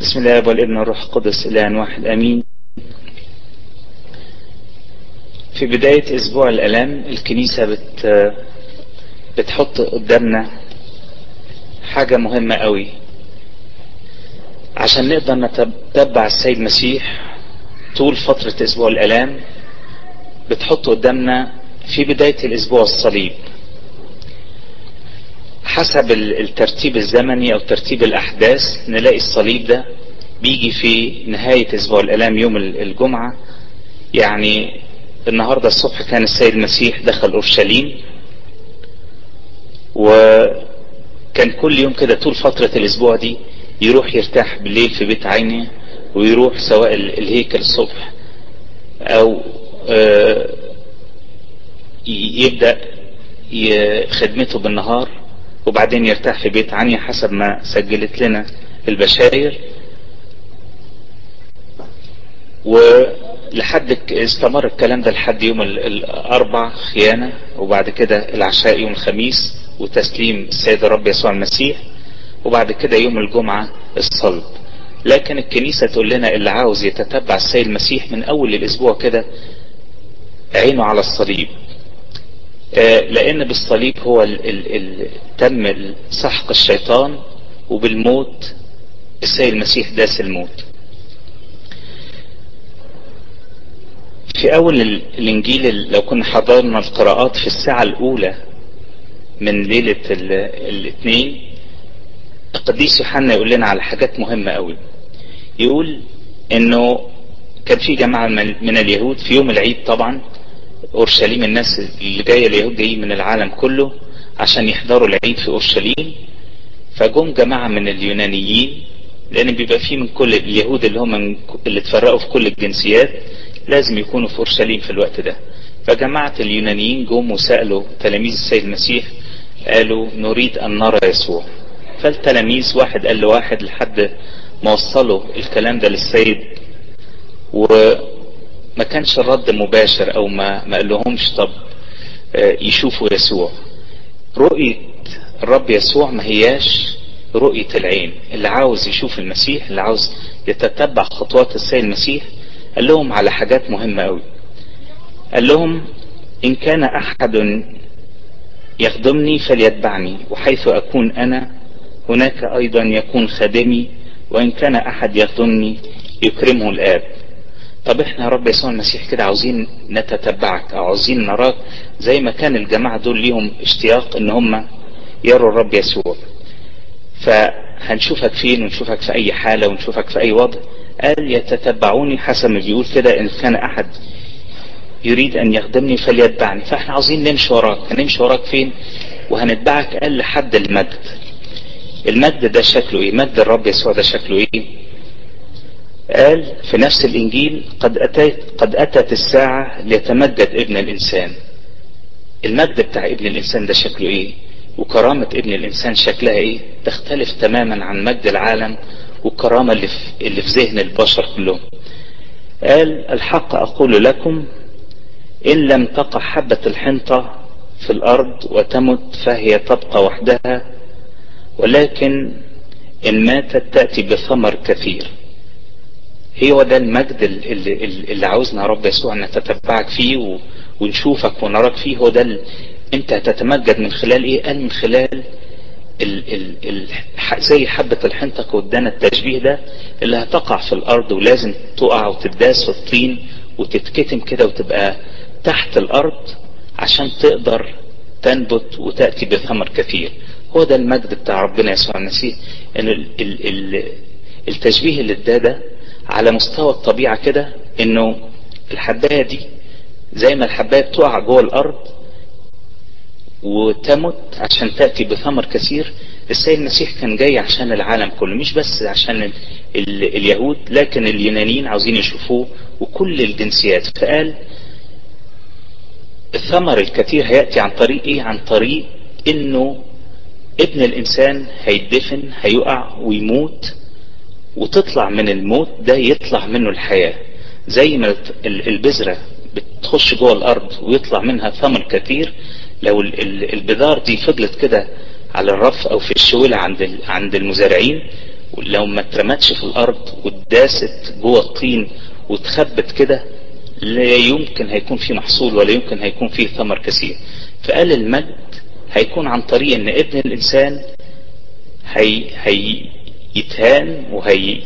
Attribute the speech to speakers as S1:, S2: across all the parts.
S1: بسم الله والابن والروح القدس الان واحد آمين. في بداية أسبوع الالام الكنيسة بت بتحط قدامنا حاجة مهمة قوي. عشان نقدر نتبع السيد المسيح طول فترة أسبوع الالام بتحط قدامنا في بداية الأسبوع الصليب. حسب الترتيب الزمني أو ترتيب الأحداث نلاقي الصليب ده بيجي في نهاية أسبوع الالام يوم الجمعة. يعني النهاردة الصبح كان السيد المسيح دخل أورشليم وكان كل يوم كده طول فترة الأسبوع دي يروح يرتاح بالليل في بيت عينه ويروح سواء الهيكل الصبح أو يبدأ خدمته بالنهار. وبعدين يرتاح في بيت عنيا حسب ما سجلت لنا البشاير. ولحد استمر الكلام ده لحد يوم الأربع خيانة وبعد كده العشاء يوم الخميس وتسليم السيد الرب يسوع المسيح وبعد كده يوم الجمعة الصلب. لكن الكنيسة تقول لنا اللي عاوز يتتبع السيد المسيح من أول الأسبوع كده عينه على الصليب. لأن بالصليب هو ال ال ال تم سحق الشيطان وبالموت السيد المسيح داس الموت. في أول الإنجيل لو كنا حضرنا القراءات في الساعة الأولى من ليلة الاثنين القديس يوحنا يقول لنا على حاجات مهمة قوي يقول إنه كان في جماعة من اليهود في يوم العيد طبعا أورشليم الناس اللي جاية اليهود جايين من العالم كله عشان يحضروا العيد في أورشليم. فجم جماعة من اليونانيين لأن بيبقى في من كل اليهود اللي هم اللي اتفرقوا في كل الجنسيات لازم يكونوا في أورشليم في الوقت ده. فجماعة اليونانيين جم وسألوا تلاميذ السيد المسيح قالوا نريد أن نرى يسوع. فالتلاميذ واحد قال لواحد لحد ما وصلوا الكلام ده للسيد و ما كانش الرد مباشر أو ما ما قالهمش طب يشوفوا يسوع. رؤية الرب يسوع ما هياش رؤية العين. اللي عاوز يشوف المسيح اللي عاوز يتتبع خطوات السيد المسيح قال لهم على حاجات مهمة قوي قال لهم إن كان أحد يخدمني فليتبعني وحيث أكون أنا هناك أيضا يكون خادمي وإن كان أحد يخدمني يكرمه الآب. طب إحنا يا رب يسوع المسيح كده عاوزين نتتبعك أو عاوزين نراك زي ما كان الجماعة دول ليهم اشتياق إن هم يروا الرب يسوع. فهنشوفك فين ونشوفك في أي حالة ونشوفك في أي وضع. قال يتتبعوني حسب ما بيقول كده إن كان أحد يريد أن يخدمني فليتبعني. فإحنا عاوزين نمشي وراك. هنمشي وراك فين؟ وهنتبعك قال لحد المجد. المجد ده شكله إيه؟ مجد الرب يسوع ده شكله إيه؟ قال في نفس الإنجيل قد اتت قد أتت الساعة ليتمجد ابن الإنسان. المجد بتاع ابن الإنسان ده شكله إيه؟ وكرامة ابن الإنسان شكلها إيه؟ تختلف تماما عن مجد العالم والكرامة اللي في, اللي في ذهن البشر كلهم. قال الحق أقول لكم إن لم تقع حبة الحنطة في الأرض وتمت فهي تبقى وحدها ولكن إن ماتت تأتي بثمر كثير. هو ده المجد اللي, اللي عاوزنا رب يسوع نتتبعك فيه ونشوفك ونراك فيه. هو ده أنت هتتمجد من خلال إيه؟ قال من خلال ال ال ال زي حبة الحنطة ودانا التشبيه ده اللي هتقع في الأرض ولازم تقع وتداس في الطين وتتكتم كده وتبقى تحت الأرض عشان تقدر تنبت وتأتي بثمر كثير. هو ده المجد بتاع ربنا يسوع. المسيح إن ال ال ال التشبيه اللي اداه ده على مستوى الطبيعة كده إنه الحباية دي زي ما الحباية بتقع جوه الأرض وتمت عشان تأتي بثمر كثير السيد المسيح كان جاي عشان العالم كله مش بس عشان ال ال اليهود لكن اليونانيين عاوزين يشوفوه وكل الجنسيات. فقال الثمر الكثير هيأتي عن طريق إيه؟ عن طريق إنه ابن الإنسان هيدفن هيقع ويموت وتطلع من الموت ده يطلع منه الحياة. زي ما البذرة بتخش جوه الأرض ويطلع منها ثمر كثير لو البذار دي فضلت كده على الرف أو في الشولة عند عند المزارعين لو ما اترمتش في الأرض واتداست جوه الطين واتخبت كده لا يمكن هيكون في محصول ولا يمكن هيكون في ثمر كثير. فقال المجد هيكون عن طريق إن ابن الإنسان هي هيتهان وهي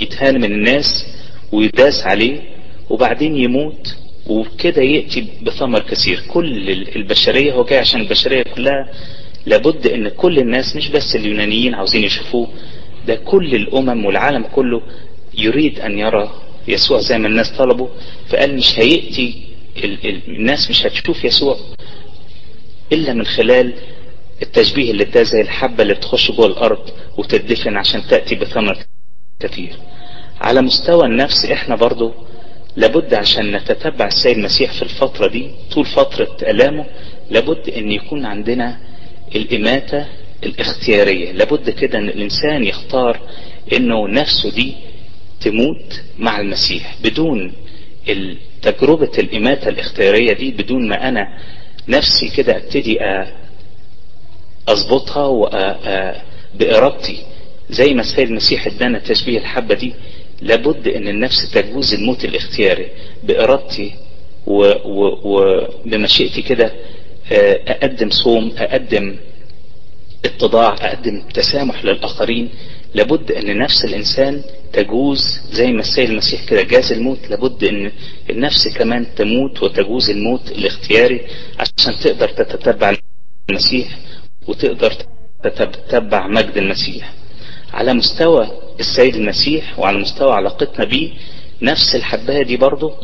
S1: يتهان من الناس ويداس عليه وبعدين يموت وكده يأتي بثمر كثير. كل البشرية هو جاي عشان البشرية كلها لابد إن كل الناس مش بس اليونانيين عاوزين يشوفوه ده كل الأمم والعالم كله يريد أن يرى يسوع زي ما الناس طلبوا. فقال مش هيأتي ال ال الناس مش هتشوف يسوع إلا من خلال التشبيه اللي ده زي الحبة اللي بتخش جوه الأرض وتدفن عشان تأتي بثمر كثير على مستوى النفس إحنا برضو لابد عشان نتتبع السيد المسيح في الفترة دي طول فترة ألامه لابد إن يكون عندنا الإماتة الاختيارية. لابد كده إن الإنسان يختار إنه نفسه دي تموت مع المسيح. بدون تجربة الإماتة الاختيارية دي بدون ما أنا نفسي كده أبتدي أظبطها بإرادتي. زي ما السيد المسيح ادانا تشبيه الحبة دي لابد إن النفس تجوز الموت الاختياري بإرادتي وبمشيئتي كده أقدم صوم أقدم اتضاع أقدم تسامح للآخرين. لابد إن نفس الإنسان تجوز زي ما السيد المسيح كده جاز الموت لابد إن النفس كمان تموت وتجوز الموت الاختياري عشان تقدر تتتبع المسيح. وتقدر تتبع مجد المسيح. على مستوى السيد المسيح وعلى مستوى علاقتنا بيه نفس الحباية دي برضه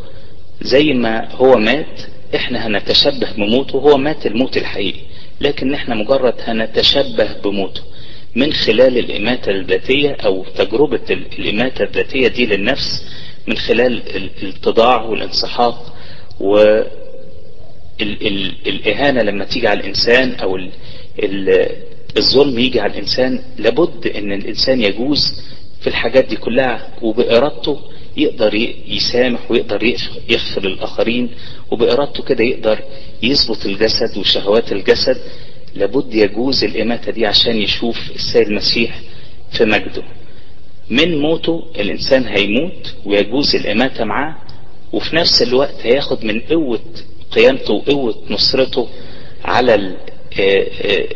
S1: زي ما هو مات إحنا هنتشبه بموته هو مات الموت الحقيقي لكن إحنا مجرد هنتشبه بموته. من خلال الإماتة الذاتية أو تجربة الإماتة الذاتية دي للنفس من خلال الاتضاع والانسحاق والإهانة لما تيجي على الإنسان أو الظلم يجي على الإنسان لابد أن الإنسان يجوز في الحاجات دي كلها وبإرادته يقدر يسامح ويقدر يغفر للآخرين وبإرادته كده يقدر يظبط الجسد وشهوات الجسد. لابد يجوز الإماتة دي عشان يشوف السيد المسيح في مجده. من موته الإنسان هيموت ويجوز الإماتة معاه وفي نفس الوقت هياخد من قوة قيامته وقوة نصرته على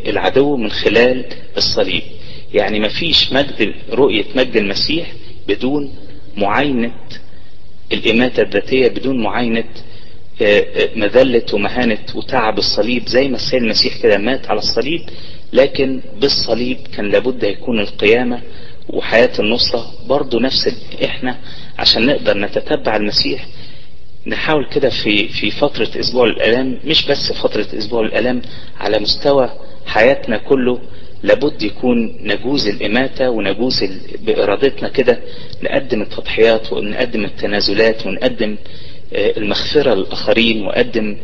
S1: العدو من خلال الصليب. يعني مفيش مجد رؤية مجد المسيح بدون معاينة الإماتة الذاتية بدون معاينة مذلة ومهانة وتعب الصليب زي ما السيد المسيح كده مات على الصليب لكن بالصليب كان لابد يكون القيامة وحياة النصرة برضو نفس إحنا عشان نقدر نتتبع المسيح نحاول كده في في فترة أسبوع الالام مش بس فترة أسبوع الالام على مستوى حياتنا كله لابد يكون نجوز الإماتة ونجوز بإرادتنا كده نقدم التضحيات ونقدم التنازلات ونقدم المغفرة للآخرين وقدم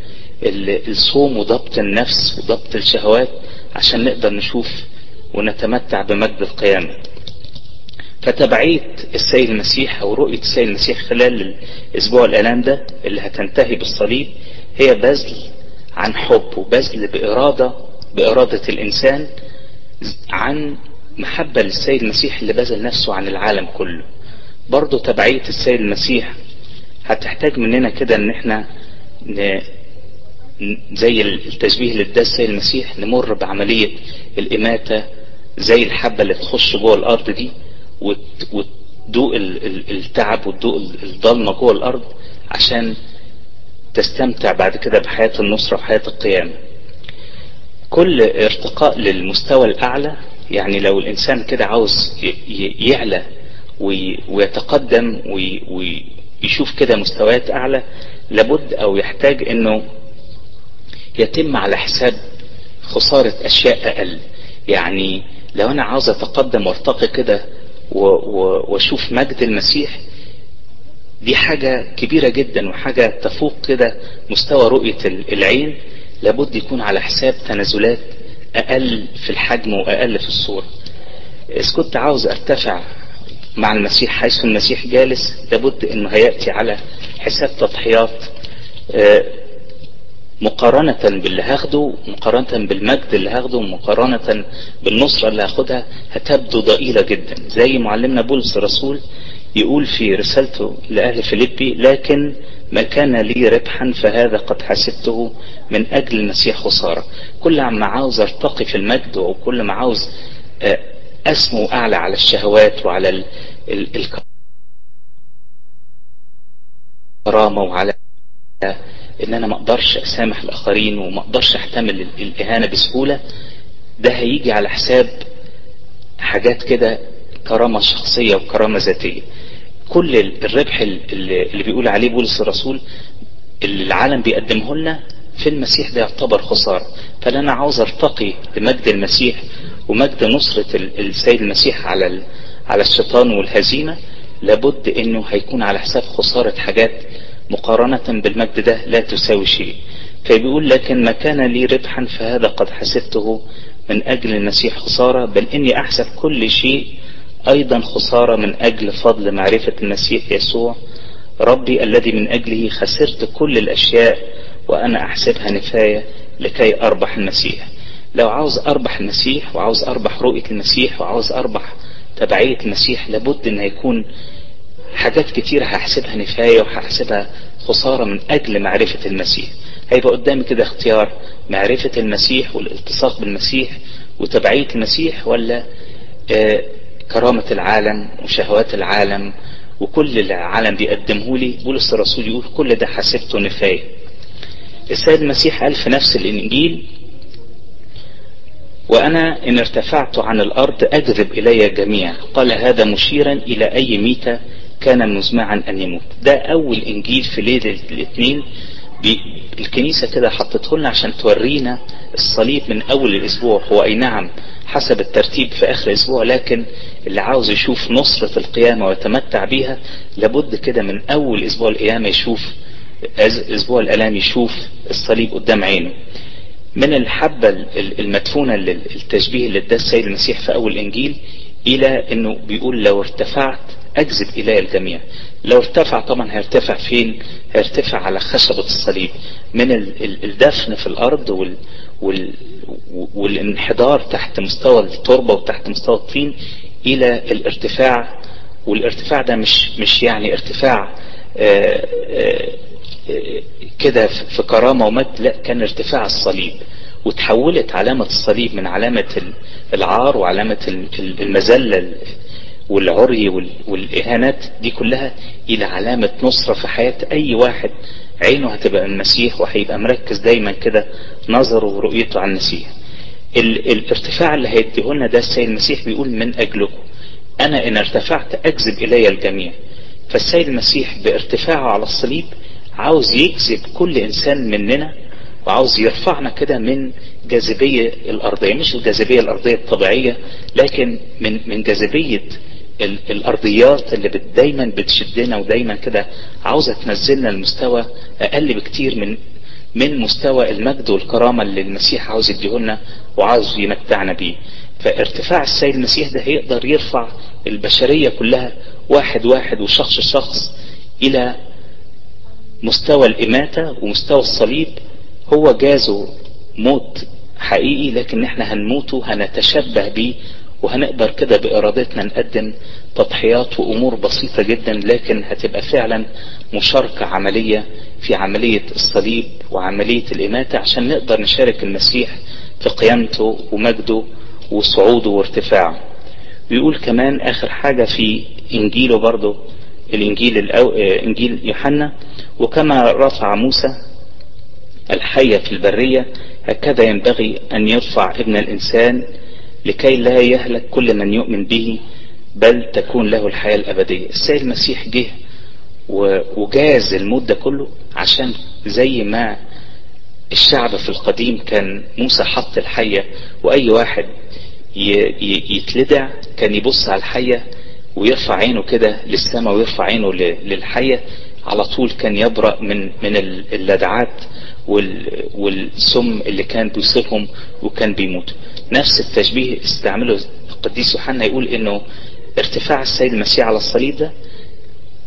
S1: الصوم وضبط النفس وضبط الشهوات عشان نقدر نشوف ونتمتع بمجد القيامة. فتبعية السيد المسيح أو رؤية السيد المسيح خلال الأسبوع الآلام ده اللي هتنتهي بالصليب هي بذل عن حب وبذل بإرادة بإرادة الإنسان عن محبة للسيد المسيح اللي بذل نفسه عن العالم كله برضه تبعية السيد المسيح هتحتاج مننا كده إن إحنا ن... زي التشبيه اللي اداه السيد المسيح نمر بعملية الإماتة زي الحبة اللي تخش جوه الأرض دي. وتدوق التعب وتدوق الضلمة جوه الأرض عشان تستمتع بعد كده بحياة النصرة وحياة القيامة. كل ارتقاء للمستوى الأعلى يعني لو الإنسان كده عاوز يعلى ويتقدم وي... يشوف كده مستويات أعلى لابد أو يحتاج إنه يتم على حساب خسارة أشياء أقل. يعني لو أنا عاوز أتقدم وأرتقي كده واشوف مجد المسيح دي حاجة كبيرة جدا وحاجة تفوق كده مستوى رؤية العين لابد يكون على حساب تنازلات أقل في الحجم وأقل في الصورة. اذا كنت عاوز أرتفع مع المسيح حيث المسيح جالس لابد إنه هيأتي على حساب تضحيات مقارنة باللي هاخده مقارنة بالمجد اللي هاخده مقارنة بالنصرة اللي هاخدها هتبدو ضئيلة جدا. زي معلمنا بولس الرسول يقول في رسالته لأهل فيليبي لكن ما كان لي ربحا فهذا قد حسبته من أجل المسيح خسارة. كل ما عاوز أرتقي في المجد وكل ما عاوز أسمو أعلى على الشهوات وعلى ال ال الكرامة وعلى إن أنا ما أقدرش أسامح الآخرين وما أقدرش أحتمل الإهانة بسهولة ده هيجي على حساب حاجات كده كرامة شخصية وكرامة ذاتية. كل الربح اللي بيقول عليه بولس الرسول اللي العالم بيقدمه لنا في المسيح ده يعتبر خسارة. فانا عاوز أرتقي لمجد المسيح ومجد نصرة السيد المسيح على على الشيطان والهزيمة. لابد إنه هيكون على حساب خسارة حاجات مقارنة بالمجد ده لا تساوي شيء. فبيقول لكن ما كان لي ربحا فهذا قد حسبته من أجل المسيح خسارة بل إني أحسب كل شيء أيضا خسارة من أجل فضل معرفة المسيح يسوع ربي الذي من أجله خسرت كل الأشياء وأنا أحسبها نفاية لكي أربح المسيح. لو عاوز أربح المسيح وعاوز أربح رؤية المسيح وعاوز أربح تبعية المسيح لابد أن يكون حاجات كتير هحسبها نفاية وهحسبها خسارة من أجل معرفة المسيح. هيبقى قدامي كده اختيار معرفة المسيح والالتصاق بالمسيح وتبعية المسيح ولا آه كرامة العالم وشهوات العالم وكل العالم بيقدمه لي؟ بولس الرسول يقول كل ده حسبته نفاية. السيد المسيح قال في نفس الإنجيل وأنا إن ارتفعت عن الأرض أجذب إلي جميع قال هذا مشيرا إلى أي ميتة؟ كان مزمعا أن يموت. ده أول إنجيل في ليلة الاثنين. الكنيسة كده حطته لنا عشان تورينا الصليب من أول الأسبوع. هو أي نعم حسب الترتيب في آخر الأسبوع لكن اللي عاوز يشوف نصرة القيامة ويتمتع بيها لابد كده من أول أسبوع القيامة يشوف أسبوع الألام يشوف الصليب قدام عينه. من الحبة المدفونة للتشبيه اللي اداه السيد المسيح في أول إنجيل إلى أنه بيقول لو ارتفعت أجذب إلي الجميع. لو ارتفع طبعا هيرتفع فين؟ هيرتفع على خشبة الصليب. من الدفن في الأرض وال وال والانحدار تحت مستوى التربة وتحت مستوى الطين إلى الارتفاع. والارتفاع ده مش مش يعني ارتفاع آآ آآ كده في كرامة ومجد لا كان ارتفاع الصليب. وتحولت علامة الصليب من علامة العار وعلامة المذلة والعري والإهانات دي كلها إلى علامة نصرة في حياة أي واحد. عينه هتبقى المسيح وهيبقى مركز دايما كده نظره ورؤيته على المسيح. ال الارتفاع اللي هيديه لنا ده السيد المسيح بيقول من أجلكم. أنا إن ارتفعت أجذب إلي الجميع. فالسيد المسيح بارتفاعه على الصليب عاوز يجذب كل إنسان مننا وعاوز يرفعنا كده من جاذبية الأرضية. مش الجاذبية الأرضية الطبيعية لكن من من جاذبية الأرضيات اللي بت دايما بتشدنا ودايما كده عاوزة تنزلنا لمستوى أقل بكتير من من مستوى المجد والكرامة اللي المسيح عاوز يديهولنا وعاوز يمتعنا بيه. فارتفاع السيد المسيح ده هيقدر يرفع البشرية كلها واحد واحد وشخص شخص إلى مستوى الإماتة ومستوى الصليب. هو جازه موت حقيقي لكن إحنا هنموته هنتشبه بيه وهنقدر كده بإرادتنا نقدم تضحيات وأمور بسيطة جدا لكن هتبقى فعلا مشاركة عملية في عملية الصليب وعملية الإماتة عشان نقدر نشارك المسيح في قيامته ومجده وصعوده وارتفاعه. بيقول كمان آخر حاجة في إنجيله برضه الإنجيل الأو... إنجيل يوحنا وكما رفع موسى الحية في البرية هكذا ينبغي أن يرفع ابن الإنسان لكي لا يهلك كل من يؤمن به بل تكون له الحياة الأبدية. السيد المسيح جه وجاز المدة كله عشان زي ما الشعب في القديم كان موسى حط الحية وأي واحد يتلدع كان يبص على الحية ويرفع عينه كده للسماء ويرفع عينه للحية على طول كان يبرأ من من اللدعات. والسم اللي كان بيصيبهم وكان بيموت. نفس التشبيه استعمله القديس يوحنا يقول إنه ارتفاع السيد المسيح على الصليب ده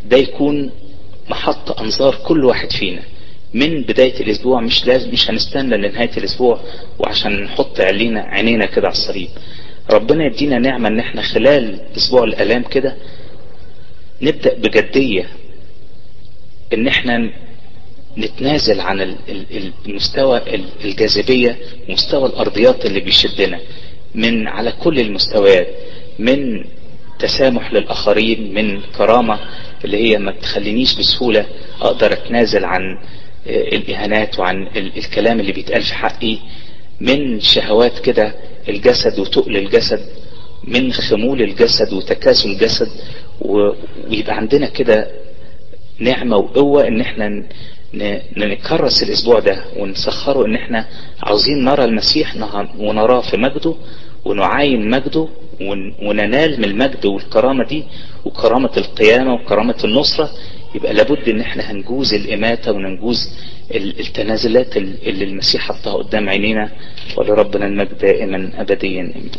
S1: ده يكون محط أنظار كل واحد فينا. من بداية الأسبوع مش لازم مش هنستنى لنهاية الأسبوع وعشان نحط علينا عينينا كده على الصليب. ربنا يدينا نعمة إن إحنا خلال أسبوع الألام كده نبدأ بجدية إن إحنا نتنازل عن المستوى الجاذبية مستوى الأرضيات اللي بيشدنا من على كل المستويات من تسامح للآخرين من كرامة اللي هي ما تخلينيش بسهولة أقدر أتنازل عن الإهانات وعن الكلام اللي بيتقال في حقي من شهوات كده الجسد وتقل الجسد من خمول الجسد وتكاسل الجسد ويبقى عندنا كده نعمة وقوة إن إحنا نكرس الأسبوع ده ونسخره إن إحنا عاوزين نرى المسيح ونراه في مجده ونعاين مجده وننال من المجد والكرامة دي وكرامة القيامة وكرامة النصرة. يبقى لابد إن إحنا هنجوز الإماتة وننجوز التنازلات اللي المسيح حطها قدام عينينا. ولربنا المجد دائما ابديا. امين